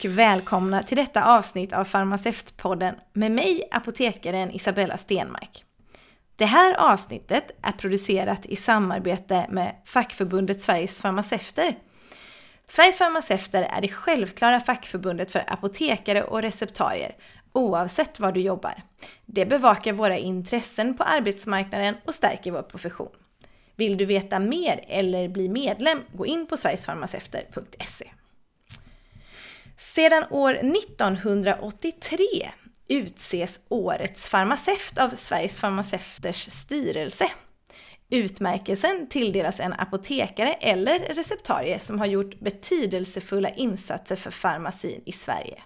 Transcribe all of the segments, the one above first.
Och välkomna till detta avsnitt av Farmaceutpodden med mig, apotekaren Isabella Stenmark. Det här avsnittet är producerat i samarbete med fackförbundet Sveriges Farmaceuter. Sveriges Farmaceuter är det självklara fackförbundet för apotekare och receptarier oavsett var du jobbar. Det bevakar våra intressen på arbetsmarknaden och stärker vår profession. Vill du veta mer eller bli medlem, gå in på sverigesfarmaceuter.se. Sedan år 1983 utses Årets farmaceut av Sveriges farmaceuters styrelse. Utmärkelsen tilldelas en apotekare eller receptarie som har gjort betydelsefulla insatser för farmacin i Sverige.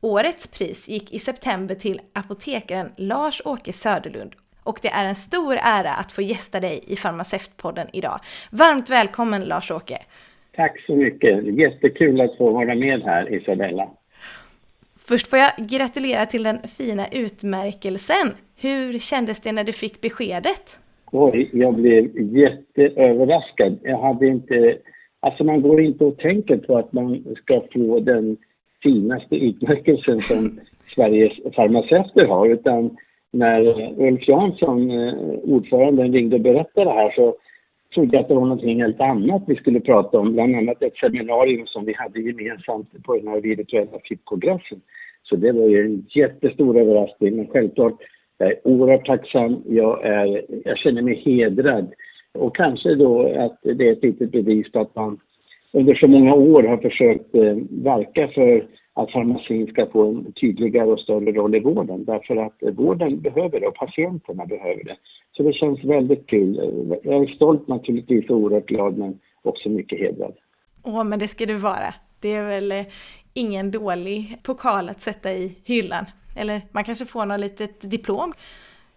Årets pris gick i september till apotekaren Lars-Åke Söderlund och det är en stor ära att få gästa dig i Farmaceutpodden idag. Varmt välkommen Lars-Åke! Tack så mycket! Jättekul att få vara med här Isabella. Först får jag gratulera till den fina utmärkelsen. Hur kändes det när du fick beskedet? Oj, jag blev jätteöverraskad. Jag hade inte... Alltså man går inte och tänker på att man ska få den finaste utmärkelsen som Sveriges farmaceuter har utan när Ulf Jansson, eh, ordföranden, ringde och berättade det här så trodde att det var någonting helt annat vi skulle prata om, bland annat ett seminarium som vi hade gemensamt på den här virtuella FIP-kongressen. Så det var ju en jättestor överraskning, men självklart jag är oerhört tacksam. Jag, är, jag känner mig hedrad och kanske då att det är ett litet bevis på att man under så många år har försökt eh, verka för att farmacin ska få en tydligare och större roll i vården därför att eh, vården behöver det och patienterna behöver det. Så det känns väldigt kul. Jag är stolt naturligtvis och oerhört glad men också mycket hedrad. Åh, men det ska du vara. Det är väl eh, ingen dålig pokal att sätta i hyllan. Eller man kanske får något litet diplom.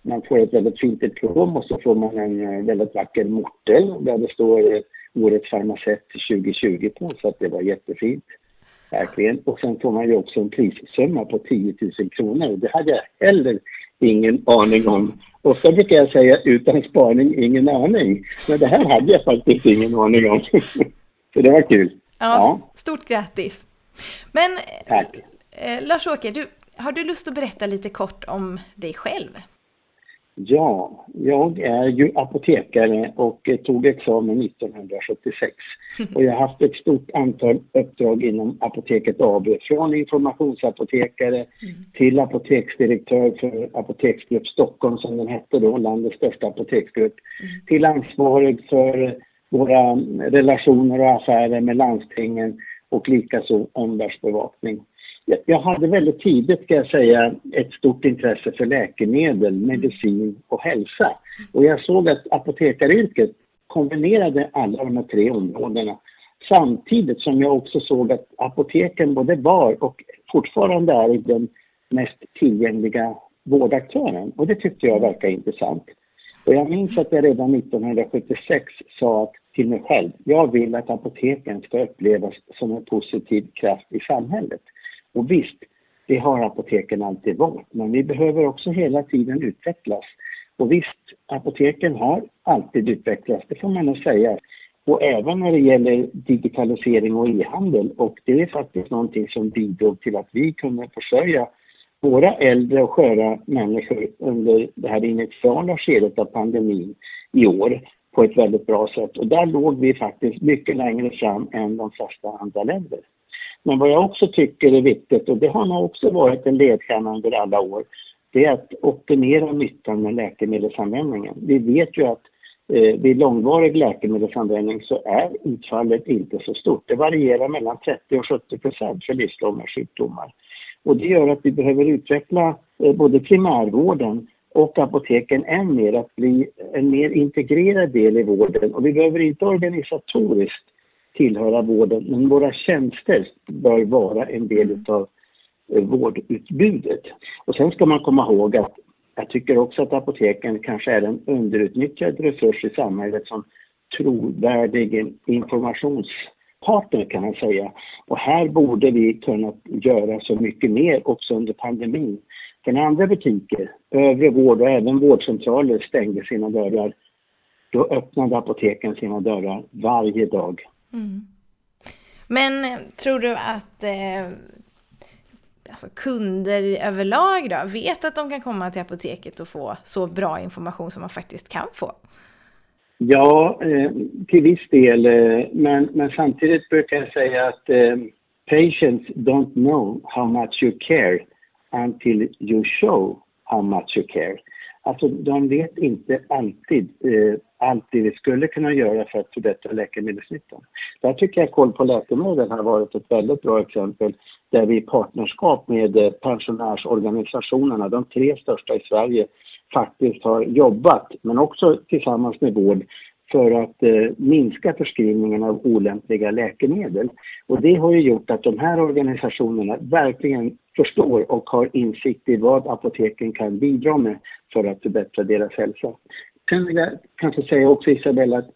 Man får ett väldigt fint diplom och så får man en eh, väldigt vacker mortel där det står Årets farmaceut 2020 på så att det var jättefint. Verkligen. Och sen får man ju också en prissumma på 10 000 kronor. Det hade jag heller ingen aning om. Ofta brukar jag säga utan spaning ingen aning. Men det här hade jag faktiskt ingen aning om. Så det var kul. Ja, ja. Stort grattis! Men Tack. Eh, Lars-Åke, har du lust att berätta lite kort om dig själv? Ja, jag är ju apotekare och tog examen 1976. Och jag har haft ett stort antal uppdrag inom Apoteket AB. Från informationsapotekare mm. till apoteksdirektör för Apoteksgrupp Stockholm som den hette då, landets största apoteksgrupp. Mm. Till ansvarig för våra relationer och affärer med landstingen och likaså omvärldsbevakning jag hade väldigt tidigt, ska jag säga, ett stort intresse för läkemedel, medicin och hälsa. Och jag såg att apotekaryrket kombinerade alla de här tre områdena. Samtidigt som jag också såg att apoteken både var och fortfarande är den mest tillgängliga vårdaktören. Och det tyckte jag verkade intressant. Och jag minns att jag redan 1976 sa till mig själv, jag vill att apoteken ska upplevas som en positiv kraft i samhället. Och visst, det har apoteken alltid varit, men vi behöver också hela tiden utvecklas. Och visst, apoteken har alltid utvecklats, det får man nog säga. Och även när det gäller digitalisering och e-handel och det är faktiskt någonting som bidrog till att vi kunde försörja våra äldre och sköra människor under det här initiala skedet av pandemin i år på ett väldigt bra sätt. Och där låg vi faktiskt mycket längre fram än de flesta andra länder. Men vad jag också tycker är viktigt, och det har nog också varit en ledstjärna under alla år, det är att optimera nyttan med läkemedelsanvändningen. Vi vet ju att eh, vid långvarig läkemedelsanvändning så är utfallet inte så stort. Det varierar mellan 30 och 70 procent för livslånga sjukdomar. Och det gör att vi behöver utveckla eh, både primärvården och apoteken än mer att bli en mer integrerad del i vården. Och vi behöver inte organisatoriskt tillhöra vården, men våra tjänster bör vara en del utav eh, vårdutbudet. Och sen ska man komma ihåg att jag tycker också att apoteken kanske är en underutnyttjad resurs i samhället som trovärdig informationspartner kan man säga. Och här borde vi kunna göra så mycket mer också under pandemin. För när andra butiker, övrig vård och även vårdcentraler stängde sina dörrar, då öppnade apoteken sina dörrar varje dag. Mm. Men eh, tror du att eh, alltså kunder överlag då vet att de kan komma till apoteket och få så bra information som man faktiskt kan få? Ja, eh, till viss del. Eh, men, men samtidigt brukar jag säga att eh, patients don't know how much you care until you show how much you care. Alltså de vet inte alltid eh, allt det vi skulle kunna göra för att förbättra läkemedelsnyttan. Där tycker jag Koll på läkemedel har varit ett väldigt bra exempel där vi i partnerskap med eh, pensionärsorganisationerna, de tre största i Sverige, faktiskt har jobbat, men också tillsammans med vård, för att eh, minska förskrivningen av olämpliga läkemedel. Och det har ju gjort att de här organisationerna verkligen förstår och har insikt i vad apoteken kan bidra med för att förbättra deras hälsa. Sen vill jag kanske säga också Isabella att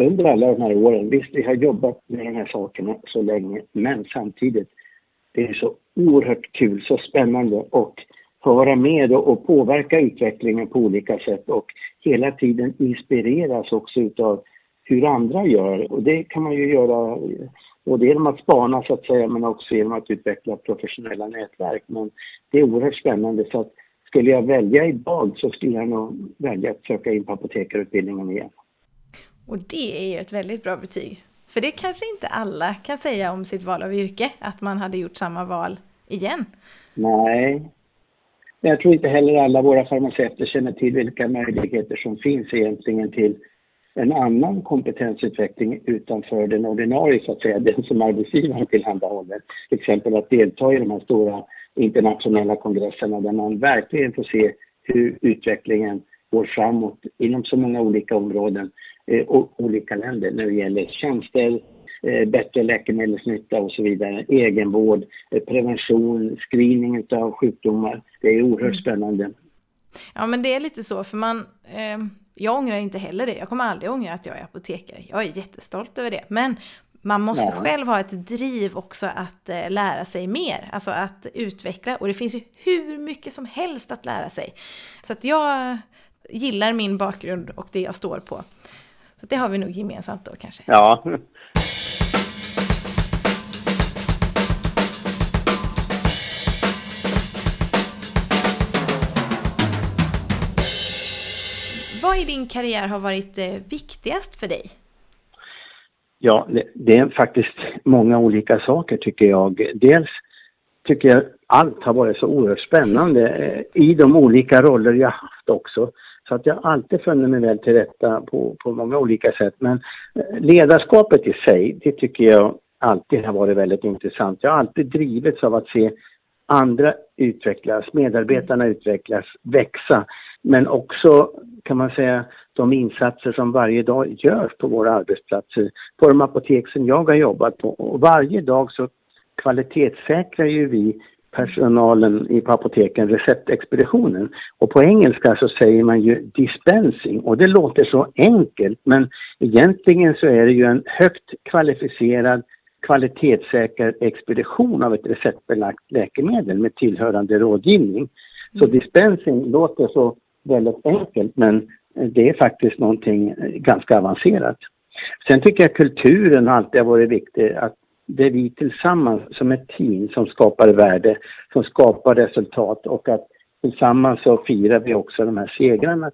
under alla de här åren, visst vi har jobbat med de här sakerna så länge, men samtidigt, det är så oerhört kul, så spännande och få vara med och, påverka utvecklingen på olika sätt och hela tiden inspireras också utav hur andra gör. Och det kan man ju göra både genom att spana så att säga men också genom att utveckla professionella nätverk. Men det är oerhört spännande så att skulle jag välja idag så skulle jag nog välja att söka in på apotekarutbildningen igen. Och det är ju ett väldigt bra betyg. För det kanske inte alla kan säga om sitt val av yrke, att man hade gjort samma val igen. Nej, men jag tror inte heller alla våra farmaceuter känner till vilka möjligheter som finns egentligen till en annan kompetensutveckling utanför den ordinarie, så att säga, den som arbetsgivaren tillhandahåller. Till exempel att delta i de här stora internationella kongresserna där man verkligen får se hur utvecklingen går framåt inom så många olika områden olika länder när det gäller tjänster, Eh, bättre läkemedelsnytta och så vidare, egenvård, eh, prevention, screening av sjukdomar. Det är oerhört mm. spännande. Ja men det är lite så för man, eh, jag ångrar inte heller det. Jag kommer aldrig ångra att jag är apotekare. Jag är jättestolt över det. Men man måste ja. själv ha ett driv också att eh, lära sig mer, alltså att utveckla. Och det finns ju hur mycket som helst att lära sig. Så att jag gillar min bakgrund och det jag står på. Så det har vi nog gemensamt då kanske. Ja, vad i din karriär har varit eh, viktigast för dig? Ja, det, är faktiskt många olika saker tycker jag. Dels tycker jag allt har varit så oerhört spännande eh, i de olika roller jag haft också. Så att jag har alltid funnit mig väl till rätta på, på många olika sätt. Men eh, ledarskapet i sig, det tycker jag alltid har varit väldigt intressant. Jag har alltid drivits av att se andra utvecklas, medarbetarna utvecklas, växa. Men också kan man säga de insatser som varje dag görs på våra arbetsplatser, på de apotek som jag har jobbat på. Och varje dag så kvalitetssäkrar ju vi personalen i på apoteken receptexpeditionen. Och på engelska så säger man ju dispensing och det låter så enkelt men egentligen så är det ju en högt kvalificerad kvalitetssäker expedition av ett receptbelagt läkemedel med tillhörande rådgivning. Så mm. dispensing låter så väldigt enkelt men det är faktiskt någonting ganska avancerat. Sen tycker jag kulturen alltid har varit viktig. Att det är vi tillsammans som ett team som skapar värde, som skapar resultat och att tillsammans så firar vi också de här segrarna.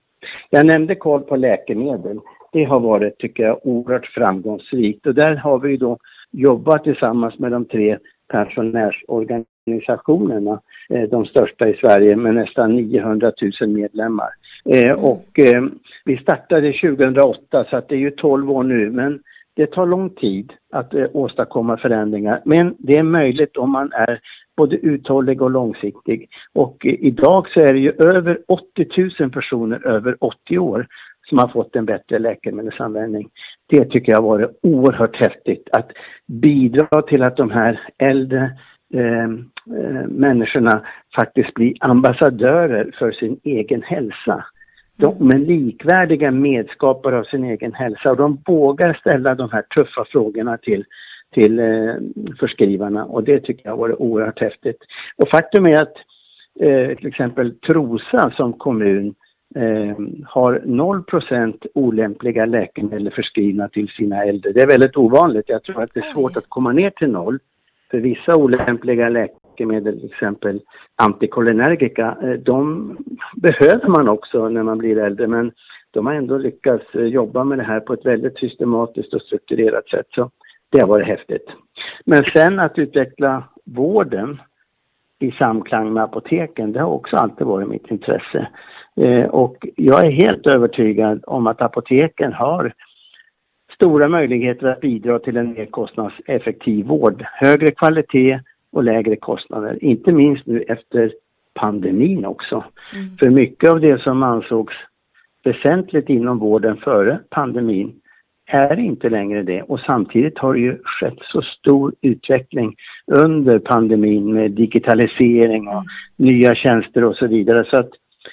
Jag nämnde koll på läkemedel. Det har varit, tycker jag, oerhört framgångsrikt och där har vi då jobbat tillsammans med de tre pensionärsorganisationerna, eh, de största i Sverige med nästan 900 000 medlemmar. Mm. Och eh, vi startade 2008 så att det är ju 12 år nu men det tar lång tid att eh, åstadkomma förändringar men det är möjligt om man är både uthållig och långsiktig. Och eh, idag så är det ju över 80 000 personer över 80 år som har fått en bättre läkemedelsanvändning. Det tycker jag har varit oerhört häftigt att bidra till att de här äldre eh, eh, människorna faktiskt blir ambassadörer för sin egen hälsa. De är likvärdiga medskapare av sin egen hälsa och de vågar ställa de här tuffa frågorna till, till eh, förskrivarna och det tycker jag varit oerhört häftigt. Och faktum är att eh, till exempel Trosa som kommun eh, har 0% olämpliga läkemedel förskrivna till sina äldre. Det är väldigt ovanligt. Jag tror att det är svårt att komma ner till noll. För vissa olämpliga läkemedel, läkemedel, till exempel antikolinergika, eh, de behöver man också när man blir äldre. Men de har ändå lyckats eh, jobba med det här på ett väldigt systematiskt och strukturerat sätt. Så det har varit häftigt. Men sen att utveckla vården i samklang med apoteken, det har också alltid varit mitt intresse. Eh, och jag är helt övertygad om att apoteken har stora möjligheter att bidra till en mer kostnadseffektiv vård. Högre kvalitet och lägre kostnader, inte minst nu efter pandemin också. Mm. För mycket av det som ansågs väsentligt inom vården före pandemin är inte längre det och samtidigt har det ju skett så stor utveckling under pandemin med digitalisering och mm. nya tjänster och så vidare så att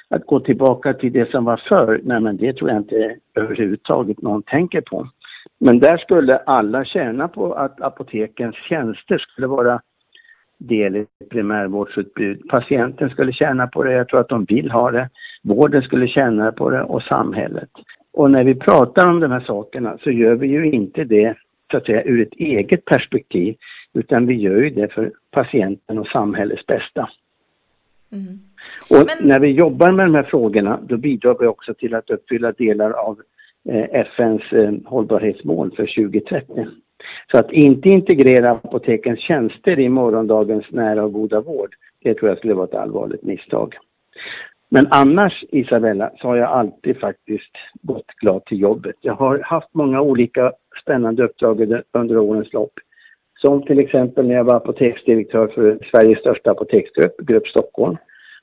att gå tillbaka till det som var förr, nej men det tror jag inte överhuvudtaget någon tänker på. Men där skulle alla tjäna på att apotekens tjänster skulle vara del i primärvårdsutbud. Patienten skulle tjäna på det, jag tror att de vill ha det. Vården skulle tjäna på det och samhället. Och när vi pratar om de här sakerna så gör vi ju inte det så att säga ur ett eget perspektiv utan vi gör ju det för patienten och samhällets bästa. Mm. Och Men... när vi jobbar med de här frågorna då bidrar vi också till att uppfylla delar av eh, FNs eh, hållbarhetsmål för 2030. Så att inte integrera apotekens tjänster i morgondagens nära och goda vård, det tror jag skulle vara ett allvarligt misstag. Men annars Isabella så har jag alltid faktiskt gått glad till jobbet. Jag har haft många olika spännande uppdrag under årens lopp. Som till exempel när jag var apoteksdirektör för Sveriges största apoteksgrupp, Grupp Stockholm.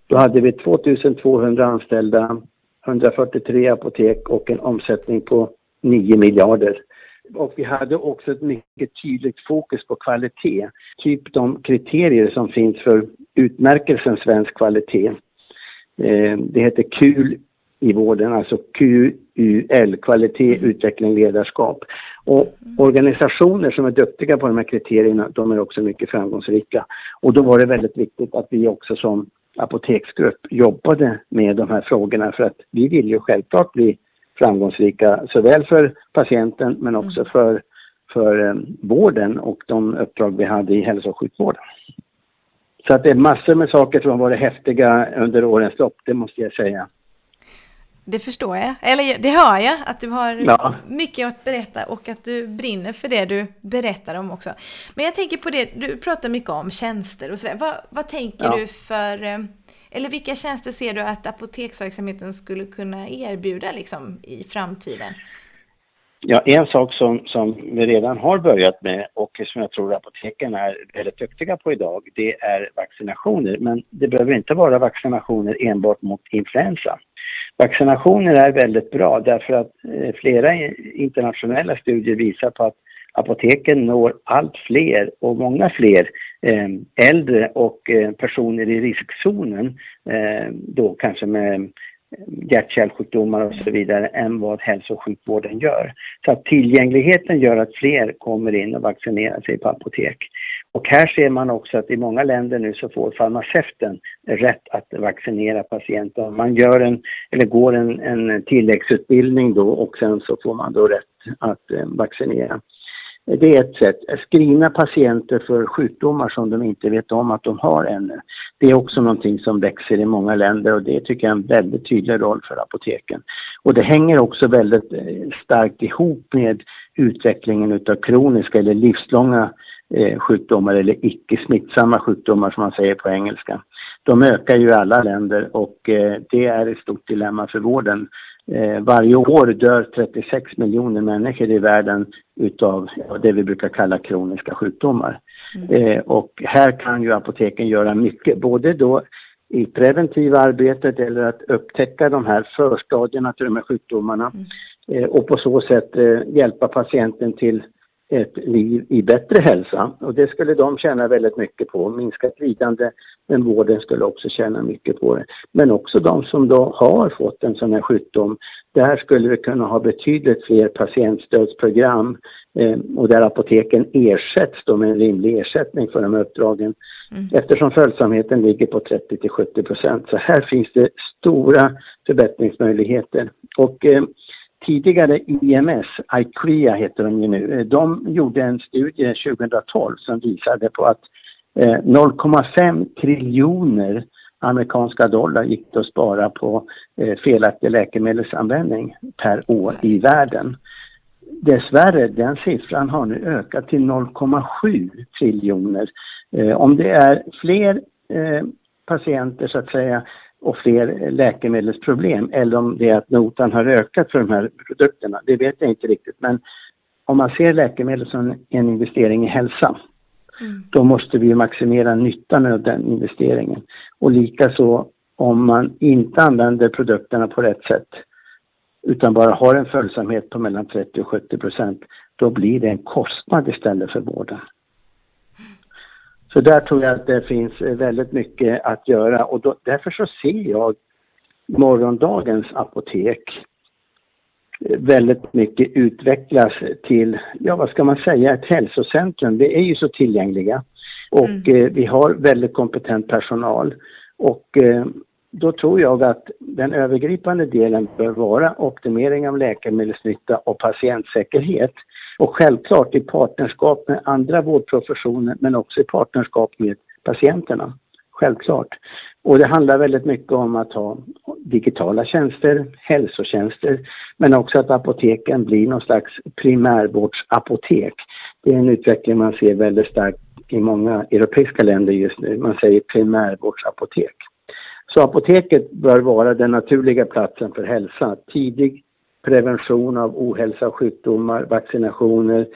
Då hade vi 2200 anställda, 143 apotek och en omsättning på 9 miljarder. Och vi hade också ett mycket tydligt fokus på kvalitet. Typ de kriterier som finns för utmärkelsen svensk kvalitet. Eh, det heter KUL i vården, alltså QUL, kvalitet, utveckling, ledarskap. Och organisationer som är duktiga på de här kriterierna, de är också mycket framgångsrika. Och då var det väldigt viktigt att vi också som apoteksgrupp jobbade med de här frågorna för att vi vill ju självklart bli framgångsrika såväl för patienten men också mm. för, för eh, vården och de uppdrag vi hade i hälso och sjukvården. Så att det är massor med saker som har varit häftiga under årens lopp, det måste jag säga. Det förstår jag, eller det hör jag, att du har ja. mycket att berätta och att du brinner för det du berättar om också. Men jag tänker på det, du pratar mycket om tjänster och sådär. Vad, vad tänker ja. du för, eh, eller vilka tjänster ser du att apoteksverksamheten skulle kunna erbjuda liksom i framtiden? Ja, en sak som, som vi redan har börjat med och som jag tror apoteken är väldigt duktiga på idag, det är vaccinationer. Men det behöver inte vara vaccinationer enbart mot influensa. Vaccinationer är väldigt bra därför att eh, flera internationella studier visar på att apoteken når allt fler och många fler Eh, äldre och eh, personer i riskzonen, eh, då kanske med hjärt-kärlsjukdomar och så vidare än vad hälso och sjukvården gör. Så att tillgängligheten gör att fler kommer in och vaccinerar sig på apotek. Och här ser man också att i många länder nu så får farmaceuten rätt att vaccinera patienter. Man gör en, eller går en, en tilläggsutbildning då och sen så får man då rätt att vaccinera. Det är ett sätt. Screena patienter för sjukdomar som de inte vet om att de har ännu. Det är också någonting som växer i många länder och det tycker jag är en väldigt tydlig roll för apoteken. Och det hänger också väldigt eh, starkt ihop med utvecklingen utav kroniska eller livslånga eh, sjukdomar eller icke smittsamma sjukdomar som man säger på engelska. De ökar ju i alla länder och eh, det är ett stort dilemma för vården. Eh, varje år dör 36 miljoner människor i världen utav det vi brukar kalla kroniska sjukdomar. Mm. Eh, och här kan ju apoteken göra mycket, både då i preventiva arbetet eller att upptäcka de här förstadierna till de här sjukdomarna mm. eh, och på så sätt eh, hjälpa patienten till ett liv i bättre hälsa. Och det skulle de tjäna väldigt mycket på, minskat lidande, men vården skulle också tjäna mycket på det. Men också de som då har fått en sån här sjukdom, där skulle vi kunna ha betydligt fler patientstödsprogram Eh, och där apoteken ersätts då med en rimlig ersättning för de uppdragen. Mm. Eftersom följsamheten ligger på 30 till 70 procent. Så här finns det stora förbättringsmöjligheter. Och eh, tidigare IMS, ICREA heter de ju nu, eh, de gjorde en studie 2012 som visade på att eh, 0,5 triljoner amerikanska dollar gick det att spara på eh, felaktig läkemedelsanvändning per år i världen. Dessvärre, den siffran har nu ökat till 0,7 triljoner. Om det är fler patienter så att säga och fler läkemedelsproblem eller om det är att notan har ökat för de här produkterna, det vet jag inte riktigt. Men om man ser läkemedel som en investering i hälsa, mm. då måste vi maximera nyttan av den investeringen. Och likaså om man inte använder produkterna på rätt sätt utan bara har en följsamhet på mellan 30 och 70 procent, då blir det en kostnad istället för vården. Så där tror jag att det finns väldigt mycket att göra och då, därför så ser jag morgondagens apotek väldigt mycket utvecklas till, ja vad ska man säga, ett hälsocentrum. Vi är ju så tillgängliga och mm. eh, vi har väldigt kompetent personal och eh, då tror jag att den övergripande delen bör vara optimering av läkemedelsnytta och patientsäkerhet. Och självklart i partnerskap med andra vårdprofessioner men också i partnerskap med patienterna. Självklart. Och det handlar väldigt mycket om att ha digitala tjänster, hälsotjänster, men också att apoteken blir någon slags primärvårdsapotek. Det är en utveckling man ser väldigt starkt i många europeiska länder just nu. Man säger primärvårdsapotek. Så apoteket bör vara den naturliga platsen för hälsa. Tidig prevention av ohälsa och sjukdomar, vaccinationer,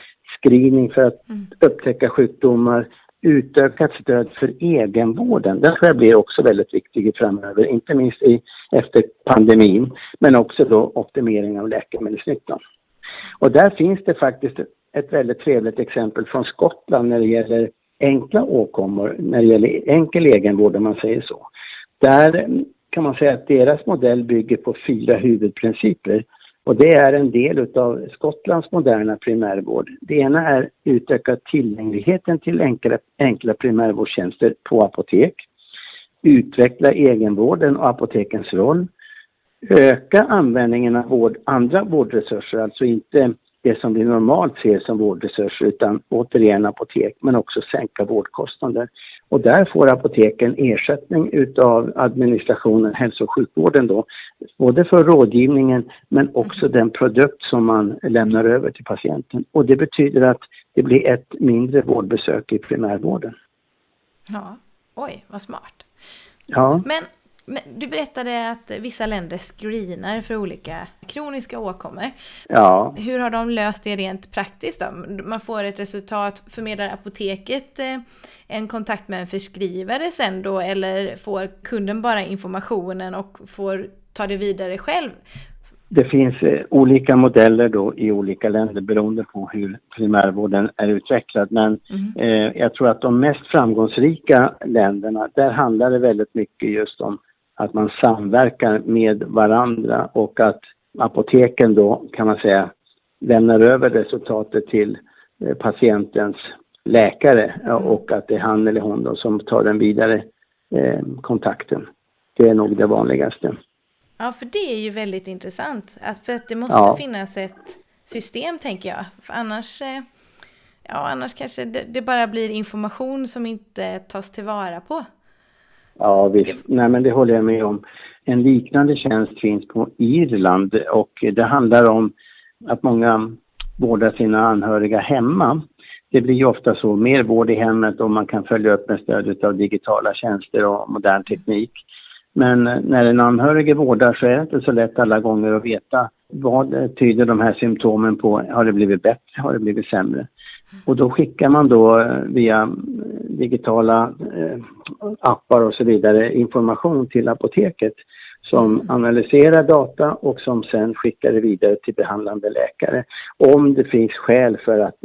screening för att mm. upptäcka sjukdomar, utökat stöd för egenvården. Den tror jag blir också väldigt viktig framöver, inte minst i, efter pandemin, men också då optimering av läkemedelsnyttan. Och där finns det faktiskt ett väldigt trevligt exempel från Skottland när det gäller enkla åkommor, när det gäller enkel egenvård om man säger så. Där kan man säga att deras modell bygger på fyra huvudprinciper. Och det är en del av Skottlands moderna primärvård. Det ena är utöka tillgängligheten till enkla, enkla primärvårdstjänster på apotek. Utveckla egenvården och apotekens roll. Öka användningen av vård, andra vårdresurser, alltså inte det som vi normalt ser som vårdresurser utan återigen apotek, men också sänka vårdkostnader. Och där får apoteken ersättning utav administrationen, hälso och sjukvården då, både för rådgivningen men också den produkt som man lämnar över till patienten. Och det betyder att det blir ett mindre vårdbesök i primärvården. Ja, oj vad smart. Ja. Men men du berättade att vissa länder screenar för olika kroniska åkommor. Ja. Hur har de löst det rent praktiskt då? Man får ett resultat, förmedlar apoteket eh, en kontakt med en förskrivare sen då eller får kunden bara informationen och får ta det vidare själv? Det finns eh, olika modeller då i olika länder beroende på hur primärvården är utvecklad. Men mm. eh, jag tror att de mest framgångsrika länderna, där handlar det väldigt mycket just om att man samverkar med varandra och att apoteken då kan man säga lämnar över resultatet till eh, patientens läkare mm. och att det är han eller hon då som tar den vidare eh, kontakten. Det är nog det vanligaste. Ja, för det är ju väldigt intressant. För att det måste ja. finnas ett system tänker jag. För annars, eh, ja, annars kanske det bara blir information som inte tas tillvara på. Ja, visst. Nej, men det håller jag med om. En liknande tjänst finns på Irland och det handlar om att många vårdar sina anhöriga hemma. Det blir ju ofta så, mer vård i hemmet och man kan följa upp med stöd av digitala tjänster och modern teknik. Men eh, när en anhörig vårdar så är det inte så lätt alla gånger att veta vad eh, tyder de här symptomen på? Har det blivit bättre? Har det blivit sämre? Och då skickar man då eh, via eh, digitala eh, appar och så vidare information till apoteket som mm. analyserar data och som sen skickar det vidare till behandlande läkare. Om det finns skäl för att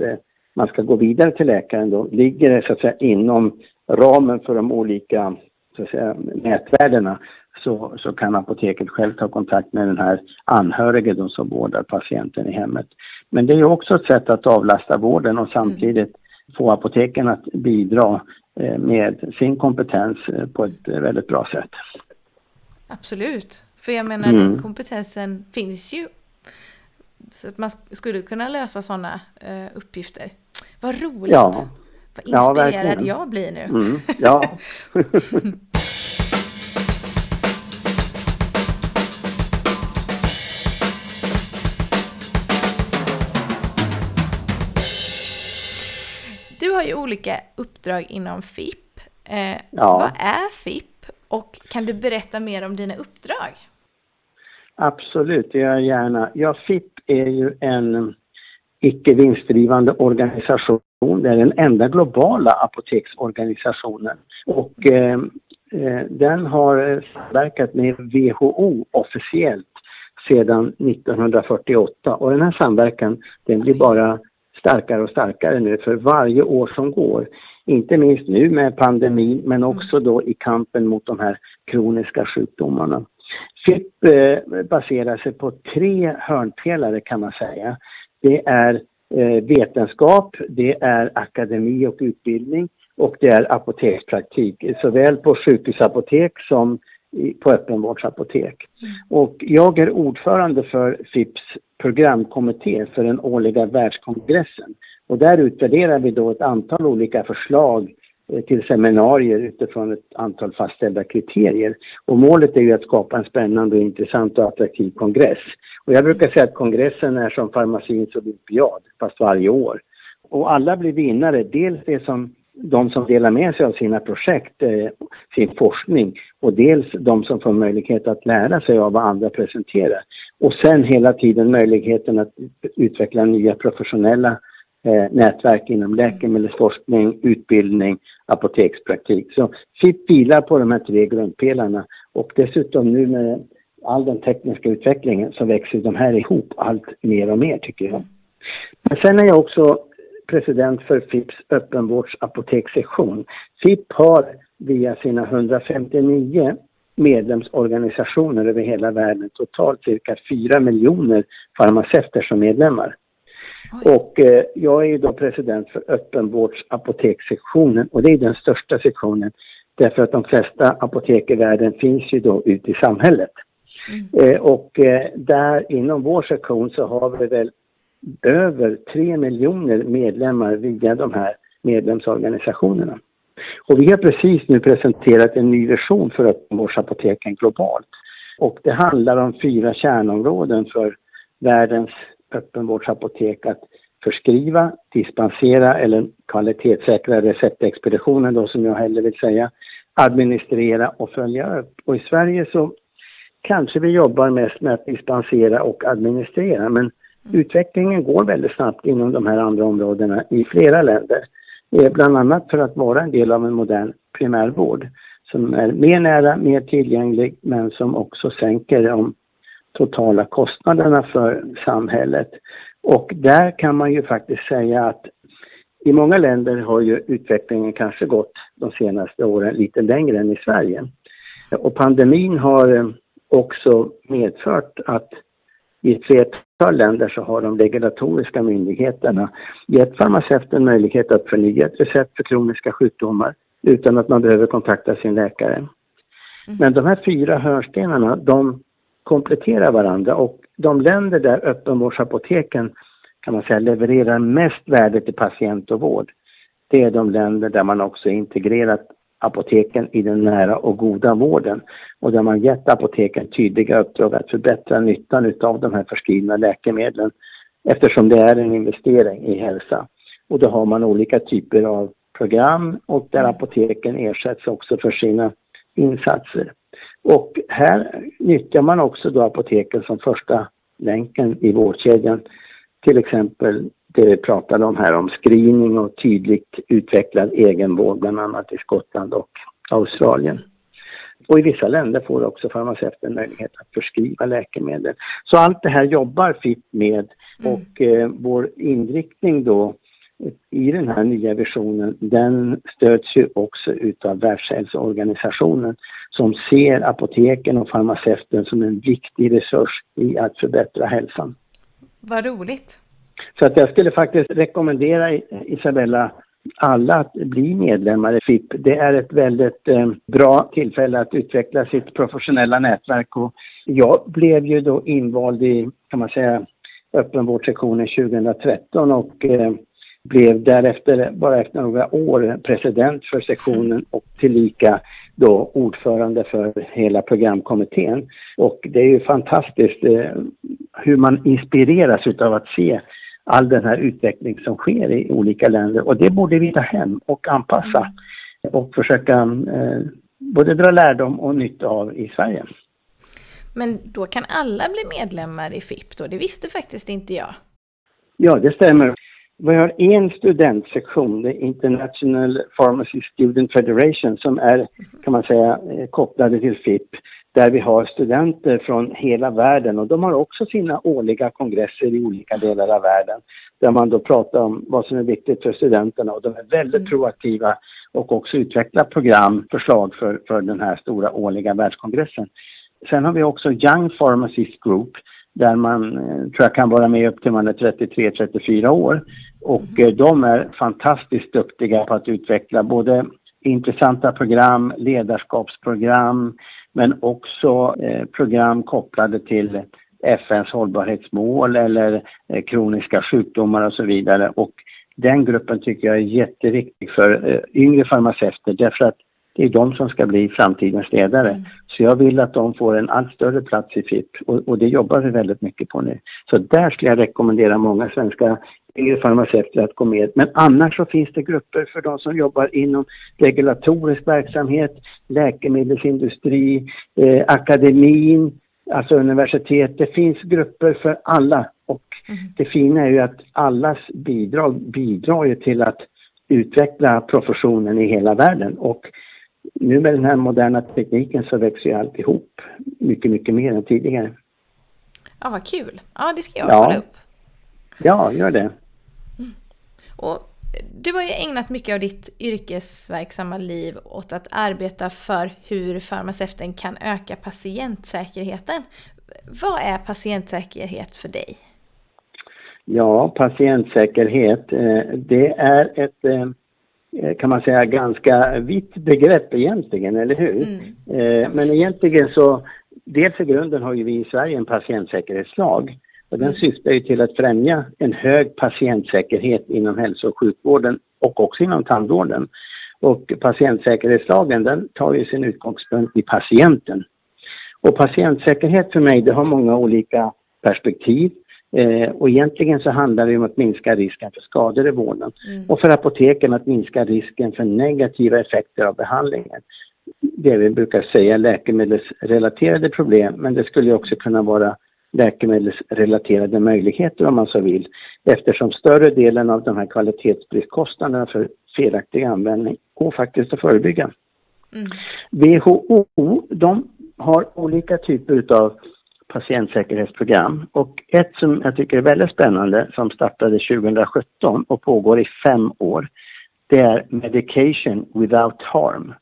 man ska gå vidare till läkaren då ligger det så att säga inom ramen för de olika så att säga, nätvärdena så, så kan apoteket själv ta kontakt med den här anhörige då som vårdar patienten i hemmet. Men det är också ett sätt att avlasta vården och samtidigt mm. få apoteken att bidra eh, med sin kompetens eh, på ett väldigt bra sätt. Absolut, för jag menar mm. den kompetensen finns ju. Så att man skulle kunna lösa sådana uh, uppgifter. Vad roligt! Ja. Vad inspirerad ja, jag blir nu. Mm. Ja. ju olika uppdrag inom FIP. Eh, ja. Vad är FIP och kan du berätta mer om dina uppdrag? Absolut, det gör jag gärna. Ja, FIP är ju en icke vinstdrivande organisation. Det är den enda globala apoteksorganisationen. Och eh, eh den har samverkat med WHO officiellt sedan 1948 och den här samverkan den blir bara starkare och starkare nu för varje år som går. Inte minst nu med pandemin men också då i kampen mot de här kroniska sjukdomarna. FIP eh, baserar sig på tre hörnpelare kan man säga. Det är eh, vetenskap, det är akademi och utbildning och det är apotekspraktik, såväl på sjukhusapotek som på öppenvårdsapotek. Mm. Och jag är ordförande för FIPs programkommitté för den årliga världskongressen. Och där utvärderar vi då ett antal olika förslag eh, till seminarier utifrån ett antal fastställda kriterier. Och målet är ju att skapa en spännande, och intressant och attraktiv kongress. Och jag brukar säga att kongressen är som farmacins olympiad, fast varje år. Och alla blir vinnare, dels det som de som delar med sig av sina projekt, eh, sin forskning och dels de som får möjlighet att lära sig av vad andra presenterar. Och sen hela tiden möjligheten att utveckla nya professionella eh, nätverk inom läkemedelsforskning, utbildning, apotekspraktik. Så FIP vilar på de här tre grundpelarna och dessutom nu med all den tekniska utvecklingen så växer de här ihop allt mer och mer tycker jag. Men sen är jag också president för FIPs öppenvårdsapotekssektion. FIP har via sina 159 medlemsorganisationer över hela världen totalt cirka 4 miljoner farmaceuter som medlemmar. Oj. Och eh, jag är ju då president för öppenvårdsapotekssektionen och det är den största sektionen därför att de flesta apotek i världen finns ju då ute i samhället. Mm. Eh, och eh, där inom vår sektion så har vi väl över 3 miljoner medlemmar via de här medlemsorganisationerna. Och vi har precis nu presenterat en ny vision för öppenvårdsapoteken globalt. Och det handlar om fyra kärnområden för världens öppenvårdsapotek att förskriva, dispensera eller kvalitetssäkra receptexpeditionen då som jag hellre vill säga, administrera och följa upp. Och i Sverige så kanske vi jobbar mest med att dispensera och administrera men utvecklingen går väldigt snabbt inom de här andra områdena i flera länder. Eh, bland annat för att vara en del av en modern primärvård som är mer nära, mer tillgänglig men som också sänker de totala kostnaderna för samhället. Och där kan man ju faktiskt säga att i många länder har ju utvecklingen kanske gått de senaste åren lite längre än i Sverige. Och pandemin har eh, också medfört att i ett flertal länder så har de regulatoriska myndigheterna gett farmaceuten möjlighet att förnya ett recept för kroniska sjukdomar utan att man behöver kontakta sin läkare. Mm. Men de här fyra hörnstenarna, de kompletterar varandra och de länder där öppenvårdsapoteken kan man säga levererar mest värde till patient och vård, det är de länder där man också integrerat apoteken i den nära och goda vården och där man gett apoteken tydliga uppdrag att förbättra nyttan av de här förskrivna läkemedlen eftersom det är en investering i hälsa. Och då har man olika typer av program och där apoteken ersätts också för sina insatser. Och här nyttjar man också då apoteken som första länken i vårdkedjan. Till exempel pratade om här om screening och tydligt utvecklad egenvård bland annat i Skottland och Australien. Och i vissa länder får också farmaceuten möjlighet att förskriva läkemedel. Så allt det här jobbar FIP med mm. och eh, vår inriktning då i den här nya visionen, den stöds ju också utav Världshälsoorganisationen som ser apoteken och farmaceuten som en viktig resurs i att förbättra hälsan. Vad roligt! Så att jag skulle faktiskt rekommendera Isabella alla att bli medlemmar i FIP. Det är ett väldigt eh, bra tillfälle att utveckla sitt professionella nätverk och jag blev ju då invald i, kan man säga, öppenvårdssektionen 2013 och eh, blev därefter, bara efter några år, president för sektionen och tillika då ordförande för hela programkommittén. Och det är ju fantastiskt eh, hur man inspireras utav att se all den här utveckling som sker i olika länder och det borde vi ta hem och anpassa och försöka eh, både dra lärdom och nytta av i Sverige. Men då kan alla bli medlemmar i FIP då? Det visste faktiskt inte jag. Ja, det stämmer. Vi har en studentsektion, det International Pharmacy Student Federation, som är, kan man säga, eh, kopplade till FIP, där vi har studenter från hela världen och de har också sina årliga kongresser i olika delar av världen, där man då pratar om vad som är viktigt för studenterna och de är väldigt mm. proaktiva och också utvecklar program, förslag för, för den här stora årliga världskongressen. Sen har vi också Young Pharmacist Group där man eh, tror jag kan vara med upp till man är 33-34 år. Och eh, de är fantastiskt duktiga på att utveckla både intressanta program, ledarskapsprogram, men också eh, program kopplade till FNs hållbarhetsmål eller kroniska sjukdomar och så vidare. Och den gruppen tycker jag är jätteviktig för yngre farmaceuter därför att det är de som ska bli framtidens ledare. Mm. Så jag vill att de får en allt större plats i FIP och, och, det jobbar vi väldigt mycket på nu. Så där skulle jag rekommendera många svenska yngre farmaceuter att gå med. Men annars så finns det grupper för de som jobbar inom regulatorisk verksamhet, läkemedelsindustri, eh, akademin, alltså universitet. Det finns grupper för alla och mm. det fina är ju att allas bidrag bidrar ju till att utveckla professionen i hela världen och nu med den här moderna tekniken så växer ju alltihop mycket, mycket mer än tidigare. Ja, vad kul. Ja, det ska jag ja. kolla upp. Ja, gör det. Mm. Och du har ju ägnat mycket av ditt yrkesverksamma liv åt att arbeta för hur farmaceuten kan öka patientsäkerheten. Vad är patientsäkerhet för dig? Ja, patientsäkerhet, eh, det är ett eh, Eh, kan man säga ganska vitt begrepp egentligen, eller hur? Mm. Men egentligen så, dels i grunden har ju vi i Sverige en patientsäkerhetslag och den mm. syftar ju till att främja en hög patientsäkerhet inom hälso och sjukvården och också inom tandvården. Och patientsäkerhetslagen den tar ju sin utgångspunkt i patienten. Och patientsäkerhet för mig det har många olika perspektiv. Eh, och egentligen så handlar det om att minska risken för skador i vården mm. och för apoteken att minska risken för negativa effekter av behandlingen. Det vi brukar säga läkemedelsrelaterade problem, men det skulle också kunna vara läkemedelsrelaterade möjligheter om man så vill, eftersom större delen av de här kvalitetsbristkostnaderna för felaktig användning går faktiskt att förebygga. Mm. WHO, de har olika typer utav patientsäkerhetsprogram och ett som jag tycker är väldigt spännande som startade 2017 och pågår i fem år det är Medication without harm.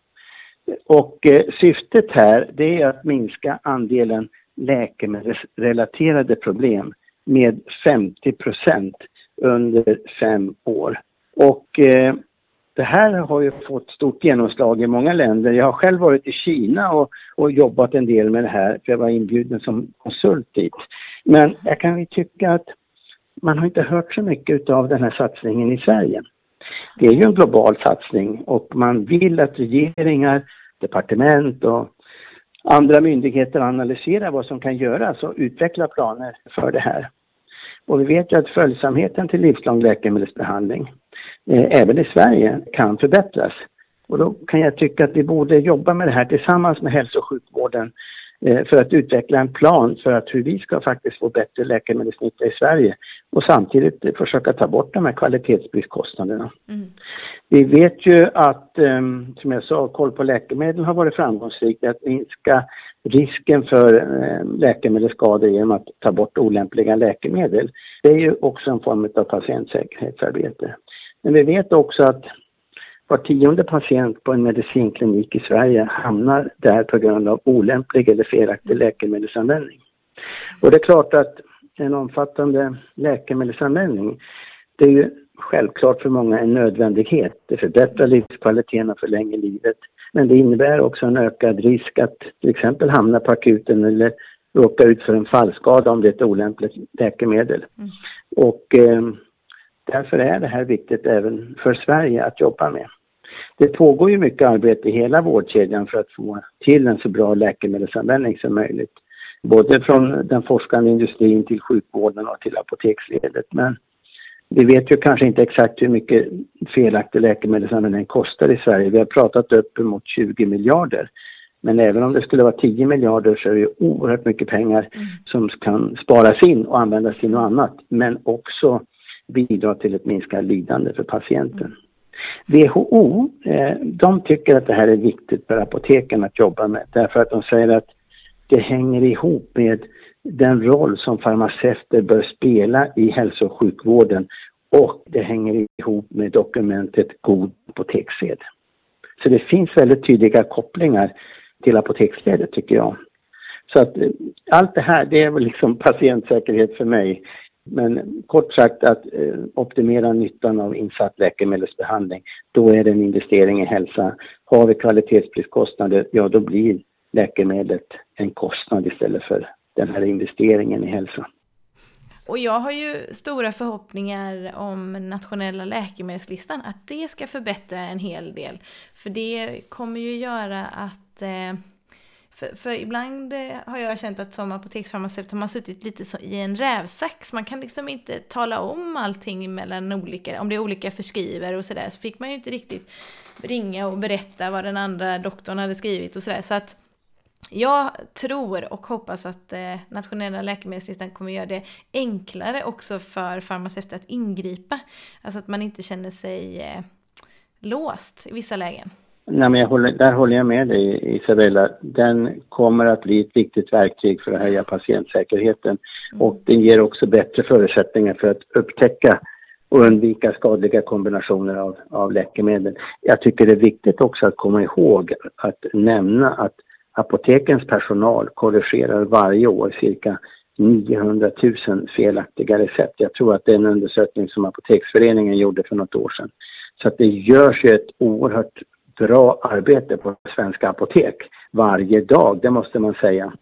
Och eh, syftet här det är att minska andelen läkemedelsrelaterade problem med 50% under fem år. Och eh, det här har ju fått stort genomslag i många länder. Jag har själv varit i Kina och, och jobbat en del med det här, för jag var inbjuden som konsult dit. Men jag kan ju tycka att man har inte hört så mycket av den här satsningen i Sverige. Det är ju en global satsning och man vill att regeringar, departement och andra myndigheter analyserar vad som kan göras och utveckla planer för det här. Och vi vet ju att följsamheten till livslång läkemedelsbehandling Eh, även i Sverige kan förbättras. Och då kan jag tycka att vi borde jobba med det här tillsammans med hälso och sjukvården för att utveckla en plan för att hur vi ska faktiskt få bättre läkemedelsnytta i Sverige och samtidigt försöka ta bort de här kvalitetsbristkostnaderna. Mm. Vi vet ju att, ehm, som jag sa, koll på läkemedel har varit framgångsrikt att minska risken för läkemedelsskador genom att ta bort olämpliga läkemedel. Det är ju också en form av patientsäkerhetsarbete. Men vi vet också att var tionde patient på en medicinklinik i Sverige hamnar där på grund av olämplig eller felaktig läkemedelsanvändning. Och det är klart att en omfattande läkemedelsanvändning, det är ju självklart för många en nödvändighet. Det förbättrar livskvaliteten och förlänger livet. Men det innebär också en ökad risk att till exempel hamna på akuten eller råka ut för en fallskada om det är ett olämpligt läkemedel. Mm. Och eh, därför är det här viktigt även för Sverige att jobba med. Det pågår ju mycket arbete i hela vårdkedjan för att få till en så bra läkemedelsanvändning som möjligt. Både från den forskande industrin till sjukvården och till apoteksledet. Men vi vet ju kanske inte exakt hur mycket felaktig läkemedelsanvändning kostar i Sverige. Vi har pratat uppemot 20 miljarder. Men även om det skulle vara 10 miljarder så är det ju oerhört mycket pengar mm. som kan sparas in och användas till något annat. Men också bidra till ett minskat lidande för patienten. WHO, eh, de tycker att det här är viktigt för apoteken att jobba med därför att de säger att det hänger ihop med den roll som farmaceuter bör spela i hälso och sjukvården och det hänger ihop med dokumentet God apotekssed. Så det finns väldigt tydliga kopplingar till apoteksledet tycker jag. Så att eh, allt det här det är väl liksom patientsäkerhet för mig. Men kort sagt att eh, optimera nyttan av insatt läkemedelsbehandling, då är det en investering i hälsa. Har vi kvalitetspriskostnader, ja då blir läkemedlet en kostnad istället för den här investeringen i hälsa. Och jag har ju stora förhoppningar om nationella läkemedelslistan, att det ska förbättra en hel del. För det kommer ju göra att eh, för, för, ibland eh, har jag känt att som apoteksfarmaceut har man suttit lite så i en rävsax. Man kan liksom inte tala om allting mellan olika, om det är olika förskrivare och sådär, så fick man ju inte riktigt ringa och berätta vad den andra doktorn hade skrivit och sådär. Så att jag tror och hoppas att eh, nationella läkemedelslistan kommer göra det enklare också för farmaceuter att ingripa. Alltså att man inte känner sig eh, låst i vissa lägen. Nej, men jag håller, där håller jag med dig Isabella. Den kommer att bli ett viktigt verktyg för att höja patientsäkerheten mm. och den ger också bättre förutsättningar för att upptäcka och undvika skadliga kombinationer av, av läkemedel. Jag tycker det är viktigt också att komma ihåg att nämna att apotekens personal korrigerar varje år cirka 900 000 felaktiga recept. Jag tror att det är en undersökning som Apoteksföreningen gjorde för något år sedan. Så att det görs ju ett oerhört bra arbete på svenska apotek varje dag, det måste man säga.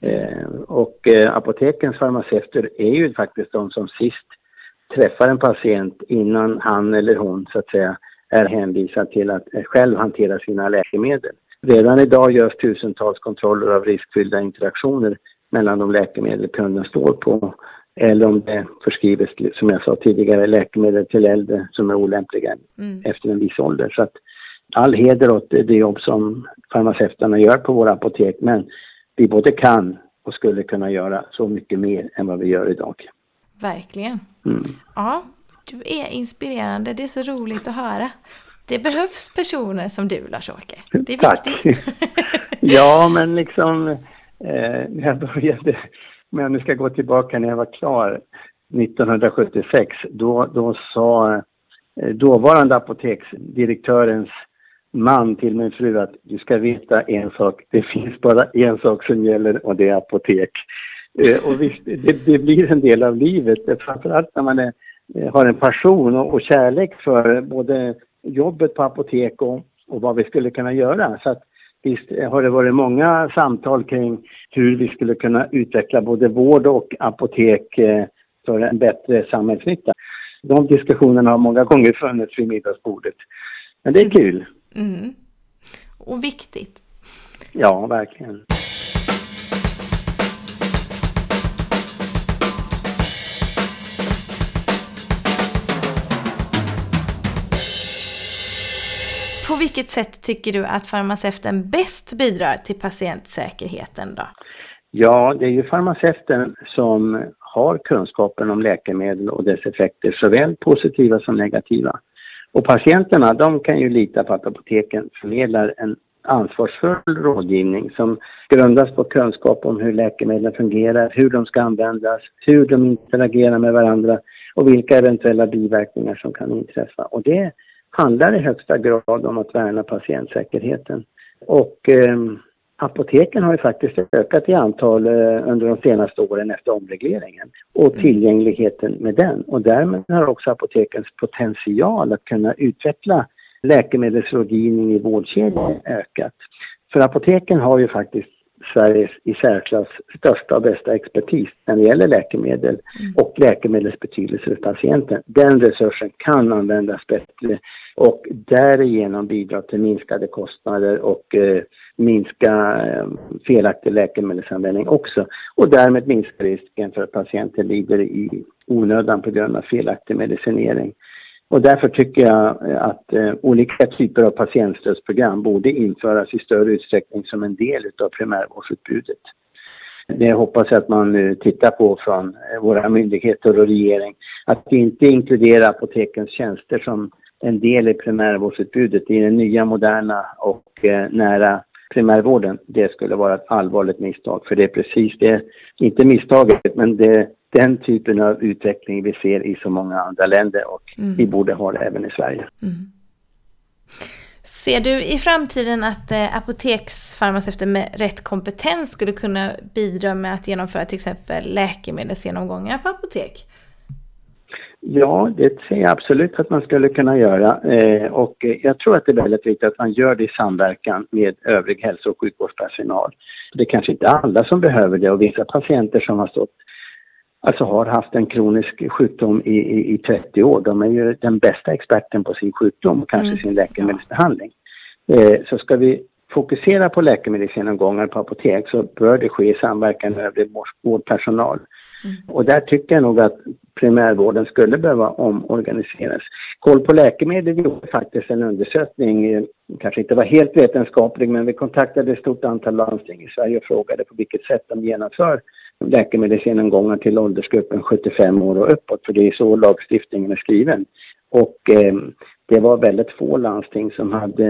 Eh, och eh, apotekens farmaceuter är ju faktiskt de som sist träffar en patient innan han eller hon så att säga är hänvisad till att själv hantera sina läkemedel. Redan idag görs tusentals kontroller av riskfyllda interaktioner mellan de läkemedel kunden står på eller om det förskrivs, som jag sa tidigare, läkemedel till äldre som är olämpliga mm. efter en viss ålder. Så att all heder åt det jobb som farmaceuterna gör på våra apotek, men vi både kan och skulle kunna göra så mycket mer än vad vi gör idag. Verkligen. Mm. Ja, du är inspirerande. Det är så roligt att höra. Det behövs personer som du, Lars-Åke. Det är Tack. viktigt. ja, men liksom, eh, jag började, men jag nu ska gå tillbaka när jag var klar 1976, då, då sa eh, dåvarande apoteksdirektörens man till min fru att du ska veta en sak, det finns bara en sak som gäller och det är apotek. Eh, och visst, det, det, blir en del av livet, framförallt när man är, eh, har en passion och, och kärlek för eh, både jobbet på apotek och, och vad vi skulle kunna göra. Så att visst eh, har det varit många samtal kring hur vi skulle kunna utveckla både vård och apotek eh, för en bättre samhällsnytta. De diskussionerna har många gånger funnits vid middagsbordet. Men det är kul. Mm. Och viktigt. Ja, verkligen. På vilket sätt tycker du att farmaceuten bäst bidrar till patientsäkerheten då? Ja, det är ju farmaceuten som har kunskapen om läkemedel och dess effekter, såväl positiva som negativa. Och patienterna, de kan ju lita på att apoteken förmedlar en ansvarsfull rådgivning som grundas på kunskap om hur läkemedlen fungerar, hur de ska användas, hur de interagerar med varandra och vilka eventuella biverkningar som kan inträffa. Och det handlar i högsta grad om att värna patientsäkerheten. Och eh, apoteken har ju faktiskt ökat i antal eh, under de senaste åren efter omregleringen och mm. tillgängligheten med den. Och därmed har också apotekens potential att kunna utveckla läkemedelsrådgivning i vårdkedjan ökat. För apoteken har ju faktiskt Sveriges i särklass största och bästa expertis när det gäller läkemedel mm. och läkemedels betydelse för patienten. Den resursen kan användas bättre och därigenom bidra till minskade kostnader och eh, minska eh, felaktig läkemedelsanvändning också och därmed minska risken för att patienter lider i onödan på grund av felaktig medicinering. Och därför tycker jag att eh, olika typer av patientstödsprogram borde införas i större utsträckning som en del av primärvårdsutbudet. Det hoppas jag att man nu tittar på från eh, våra myndigheter och regering. Att inte inkludera apotekens tjänster som en del i primärvårdsutbudet i den nya, moderna och eh, nära primärvården. Det skulle vara ett allvarligt misstag, för det är precis det, inte misstaget, men det den typen av utveckling vi ser i så många andra länder och mm. vi borde ha det även i Sverige. Mm. Ser du i framtiden att eh, apoteksfarmaceuter med rätt kompetens skulle kunna bidra med att genomföra till exempel läkemedelsgenomgångar på apotek? Ja, det ser jag absolut att man skulle kunna göra eh, och jag tror att det är väldigt viktigt att man gör det i samverkan med övrig hälso och sjukvårdspersonal. Det är kanske inte alla som behöver det och vissa patienter som har stått alltså har haft en kronisk sjukdom i, i, i 30 år. De är ju den bästa experten på sin sjukdom kanske mm. sin läkemedelsbehandling. Eh, så ska vi fokusera på läkemedelsgenomgångar på apotek så bör det ske i samverkan med övrig vårdpersonal. Mm. Och där tycker jag nog att primärvården skulle behöva omorganiseras. Koll på läkemedel gjorde faktiskt en undersökning, eh, kanske inte var helt vetenskaplig, men vi kontaktade ett stort antal landsting i Sverige och frågade på vilket sätt de genomför läkemedelsgenomgångar till åldersgruppen 75 år och uppåt, för det är så lagstiftningen är skriven. Och eh, det var väldigt få landsting som hade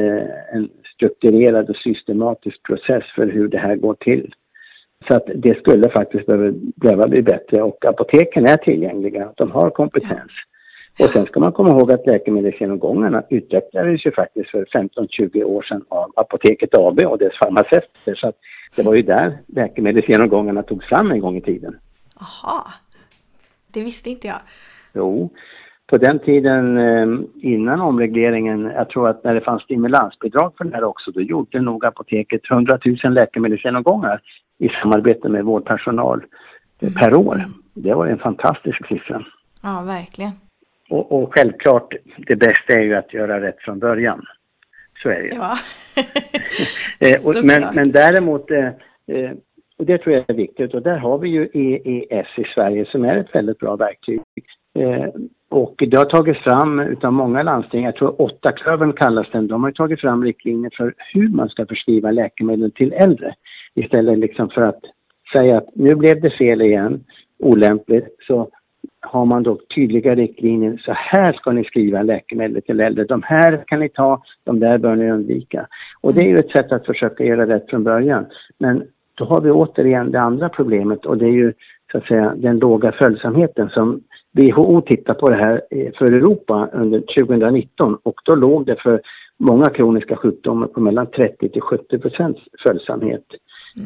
en strukturerad och systematisk process för hur det här går till. Så att det skulle faktiskt behöva, behöva bli bättre och apoteken är tillgängliga, de har kompetens. Och sen ska man komma ihåg att läkemedelsgenomgångarna utvecklades ju faktiskt för 15-20 år sedan av Apoteket AB och dess farmaceuter. Så att det var ju där läkemedelsgenomgångarna togs fram en gång i tiden. Aha, det visste inte jag. Jo, på den tiden eh, innan omregleringen, jag tror att när det fanns stimulansbidrag för det här också, då gjorde nog apoteket 100 000 läkemedelsgenomgångar i samarbete med vårdpersonal mm. per år. Det var en fantastisk siffra. Ja, verkligen. Och, och, självklart, det bästa är ju att göra rätt från början. Så är det ju. Ja. eh, och, men, men däremot, eh, eh, och det tror jag är viktigt, och där har vi ju EES i Sverige som är ett väldigt bra verktyg. Och det har tagits fram utav många landsting, jag tror åtta klövern kallas den, de har tagit fram riktlinjer för hur man ska förskriva läkemedel till äldre. Istället liksom för att säga att nu blev det fel igen, olämpligt, så har man då tydliga riktlinjer. Så här ska ni skriva läkemedel till äldre. De här kan ni ta, de där bör ni undvika. Och det är ju ett sätt att försöka göra rätt från början. Men då har vi återigen det andra problemet och det är ju så att säga den låga följsamheten som WHO tittar på det här eh, för Europa under 2019 och då låg det för många kroniska sjukdomar på mellan 30 till 70 procents följsamhet.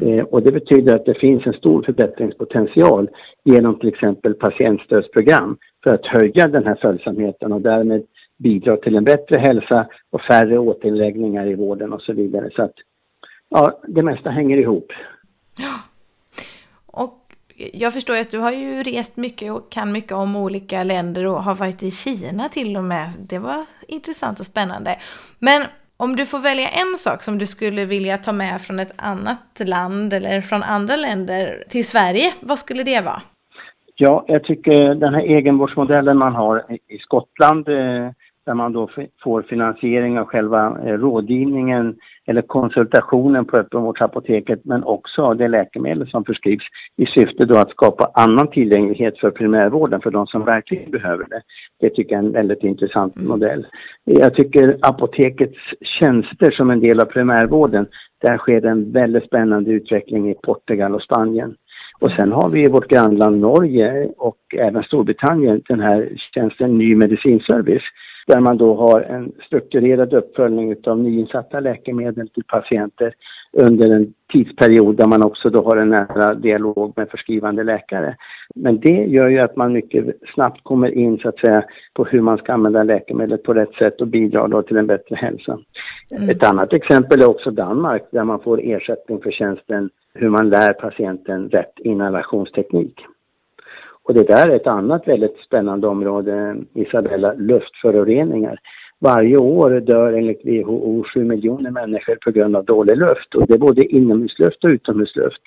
Eh, och det betyder att det finns en stor förbättringspotential genom till exempel patientstödsprogram för att höja den här följsamheten och därmed bidra till en bättre hälsa och färre återinläggningar i vården och så vidare. Så att ja, det mesta hänger ihop. Ja. Och jag förstår ju att du har ju rest mycket och kan mycket om olika länder och har varit i Kina till och med. Det var intressant och spännande. Men om du får välja en sak som du skulle vilja ta med från ett annat land eller från andra länder till Sverige, vad skulle det vara? Ja, jag tycker den här egenvårdsmodellen man har i Skottland eh, där man då får finansiering av själva eh, rådgivningen eller konsultationen på öppenvårdsapoteket men också det läkemedel som förskrivs i syfte då att skapa annan tillgänglighet för primärvården för de som verkligen behöver det. Det tycker jag är en väldigt intressant mm. modell. Jag tycker apotekets tjänster som en del av primärvården, där sker en väldigt spännande utveckling i Portugal och Spanien. Och sen har vi i vårt grannland Norge och även Storbritannien den här tjänsten Ny medicinservice där man då har en strukturerad uppföljning av nyinsatta läkemedel till patienter under en tidsperiod där man också då har en nära dialog med förskrivande läkare. Men det gör ju att man mycket snabbt kommer in så att säga på hur man ska använda läkemedlet på rätt sätt och bidrar då till en bättre hälsa. Mm. Ett annat exempel är också Danmark där man får ersättning för tjänsten hur man lär patienten rätt inhalationsteknik. Och det där är ett annat väldigt spännande område, Isabella, luftföroreningar. Varje år dör enligt WHO 7 miljoner människor på grund av dålig luft och det är både inomhusluft och utomhusluft.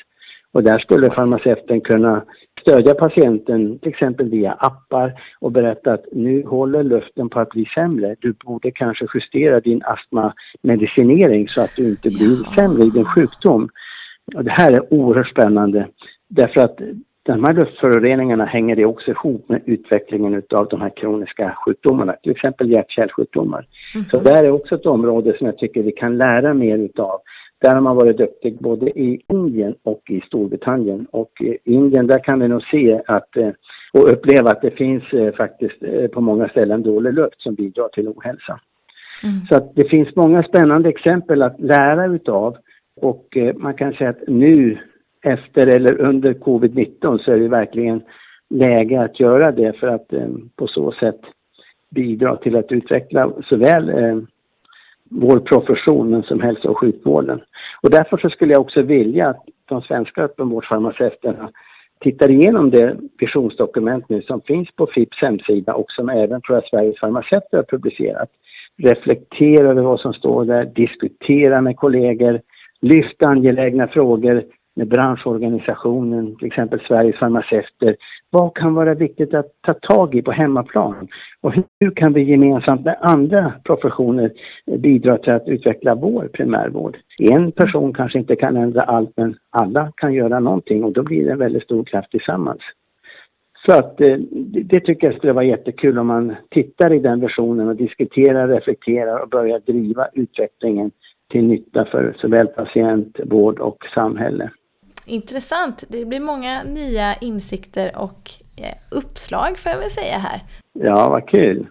Och där skulle farmaceuten kunna stödja patienten till exempel via appar och berätta att nu håller luften på att bli sämre. Du borde kanske justera din astmamedicinering så att du inte blir sämre i din sjukdom. Och det här är oerhört spännande därför att de här luftföroreningarna hänger också ihop med utvecklingen av de här kroniska sjukdomarna, till exempel hjärt-kärlsjukdomar. Mm. Så där är också ett område som jag tycker vi kan lära mer utav. Där har man varit duktig både i Indien och i Storbritannien. Och i Indien där kan vi nog se att eh, och uppleva att det finns eh, faktiskt eh, på många ställen dålig luft som bidrar till ohälsa. Mm. Så att det finns många spännande exempel att lära utav och man kan säga att nu efter eller under covid-19 så är det verkligen läge att göra det för att eh, på så sätt bidra till att utveckla såväl eh, vår profession men som hälso och sjukvården. Och därför så skulle jag också vilja att de svenska öppenvårdsfarmaceuterna tittar igenom det visionsdokument nu som finns på FIPs hemsida och som även tror jag Sveriges farmaceuter har publicerat. Reflektera över vad som står där, diskutera med kollegor, lyfta angelägna frågor med branschorganisationen, till exempel Sveriges farmaceuter. Vad kan vara viktigt att ta tag i på hemmaplan? Och hur kan vi gemensamt med andra professioner bidra till att utveckla vår primärvård? En person kanske inte kan ändra allt, men alla kan göra någonting och då blir det en väldigt stor kraft tillsammans. Så att eh, det tycker jag skulle vara jättekul om man tittar i den versionen och diskuterar, reflekterar och börjar driva utvecklingen till nytta för såväl patient, vård och samhälle. Intressant. Det blir många nya insikter och eh, uppslag får jag väl säga här. Ja, vad kul.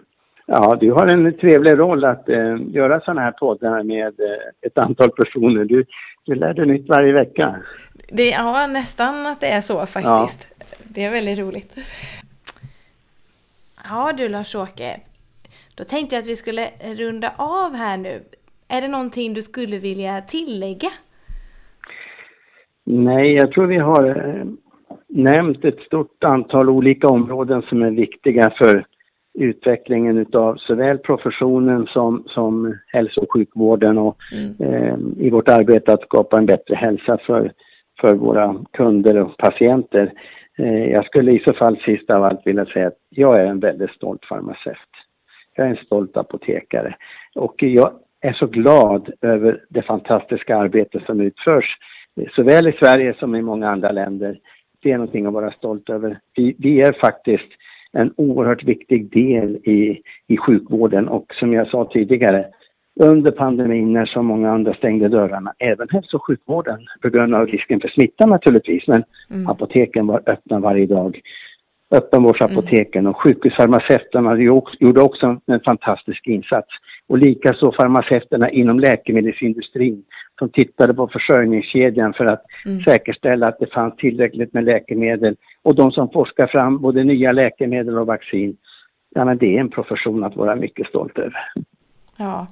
Ja, du har en trevlig roll att eh, göra sådana här poddar med eh, ett antal personer. Du, du lär dig nytt varje vecka. Det, ja, nästan att det är så faktiskt. Ja. Det är väldigt roligt. Ja du Lars-Åke, då tänkte jag att vi skulle runda av här nu. Är det någonting du skulle vilja tillägga? Nej, jag tror vi har eh, nämnt ett stort antal olika områden som är viktiga för utvecklingen utav såväl professionen som, som hälso och sjukvården och mm. eh, i vårt arbete att skapa en bättre hälsa för, för våra kunder och patienter. Eh, jag skulle i så fall sist av allt vilja säga att jag är en väldigt stolt farmaceut. Jag är en stolt apotekare och jag är så glad över det fantastiska arbete som utförs såväl i Sverige som i många andra länder. Det är någonting att vara stolt över. Vi, vi är faktiskt en oerhört viktig del i, i sjukvården och som jag sa tidigare, under pandemin när så många andra stängde dörrarna, även hälso och sjukvården på grund av risken för smitta naturligtvis, men mm. apoteken var öppna varje dag. Öppenvårdsapoteken mm. och sjukhusfarmaceuterna gjorde också en fantastisk insats. Och likaså farmaceuterna inom läkemedelsindustrin som tittade på försörjningskedjan för att mm. säkerställa att det fanns tillräckligt med läkemedel. Och de som forskar fram både nya läkemedel och vaccin. Ja, men det är en profession att vara mycket stolt över. Ja,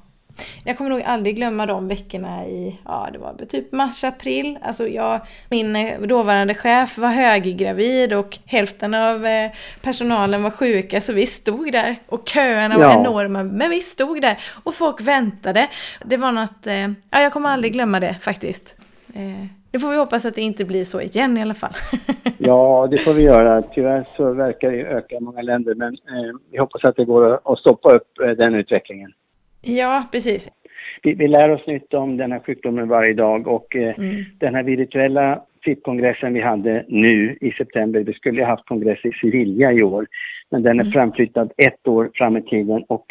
jag kommer nog aldrig glömma de veckorna i, ja det var typ mars, april. Alltså jag, min eh, dåvarande chef var höggravid och hälften av eh, personalen var sjuka så vi stod där och köerna var ja. enorma. Men vi stod där och folk väntade. Det var något, eh, ja jag kommer aldrig glömma det faktiskt. Nu får vi hoppas att det inte blir så igen i alla fall. ja, det får vi göra. Tyvärr så verkar det öka i många länder men eh, vi hoppas att det går att stoppa upp eh, den utvecklingen. Ja, precis. Vi, vi lär oss nytt om den här sjukdomen varje dag och eh, mm. den här virtuella FIP-kongressen vi hade nu i september, vi skulle ha haft kongress i Sevilla i år, men den är mm. framflyttad ett år fram i tiden och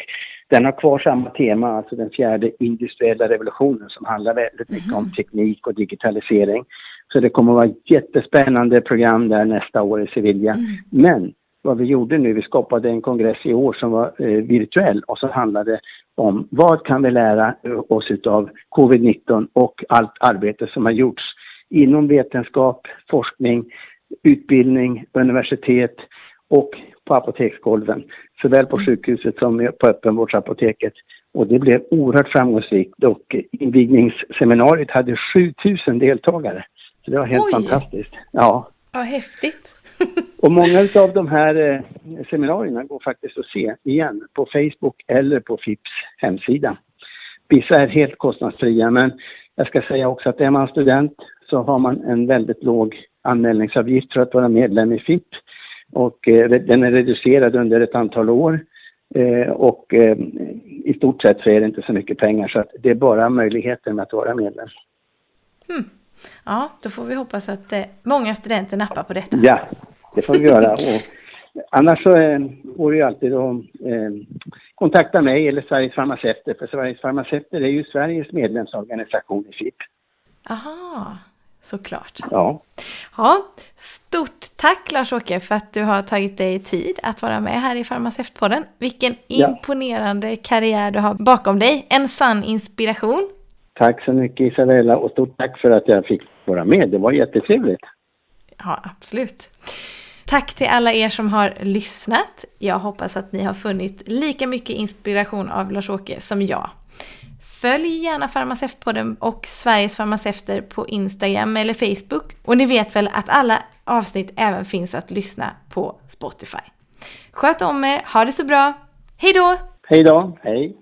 den har kvar samma tema, alltså den fjärde industriella revolutionen som handlar väldigt mycket mm. om teknik och digitalisering. Så det kommer att vara ett jättespännande program där nästa år i Sevilla. Mm. Men vad vi gjorde nu, vi skapade en kongress i år som var eh, virtuell och så handlade om vad kan vi lära oss av covid-19 och allt arbete som har gjorts inom vetenskap, forskning, utbildning, universitet och på apoteksgolven. Såväl på sjukhuset som på öppenvårdsapoteket. Och det blev oerhört framgångsrikt och invigningsseminariet hade 7000 deltagare. Så det var helt Oj. fantastiskt. Ja. Ja, häftigt och många av de här eh, seminarierna går faktiskt att se igen på Facebook eller på FIPS hemsida. Vissa är helt kostnadsfria men jag ska säga också att är man student så har man en väldigt låg anmälningsavgift för att vara medlem i FIP och eh, den är reducerad under ett antal år eh, och i stort sett så är det inte så mycket pengar så att det är bara möjligheten att vara medlem. Hmm. Ja, då får vi hoppas att eh, många studenter nappar på detta. Ja, det får vi göra. Och annars så eh, går det ju alltid att eh, kontakta mig eller Sveriges farmaceuter, för Sveriges farmaceuter är ju Sveriges medlemsorganisation i FIP. Aha, såklart. Ja. Ja, stort tack Lars-Åke för att du har tagit dig tid att vara med här i Farmaceutpodden. Vilken ja. imponerande karriär du har bakom dig. En sann inspiration. Tack så mycket Isabella och stort tack för att jag fick vara med. Det var jättetrevligt. Ja, absolut. Tack till alla er som har lyssnat. Jag hoppas att ni har funnit lika mycket inspiration av Lars-Åke som jag. Följ gärna Farmaceutpodden och Sveriges farmaceuter på Instagram eller Facebook. Och ni vet väl att alla avsnitt även finns att lyssna på Spotify. Sköt om er, ha det så bra. Hej då! Hej då, hej!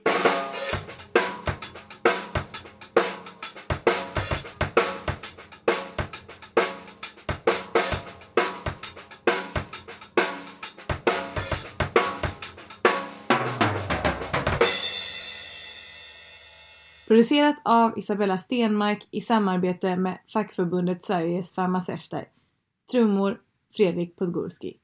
Producerat av Isabella Stenmark i samarbete med fackförbundet Sveriges farmaceuter. Trummor Fredrik Podgorski.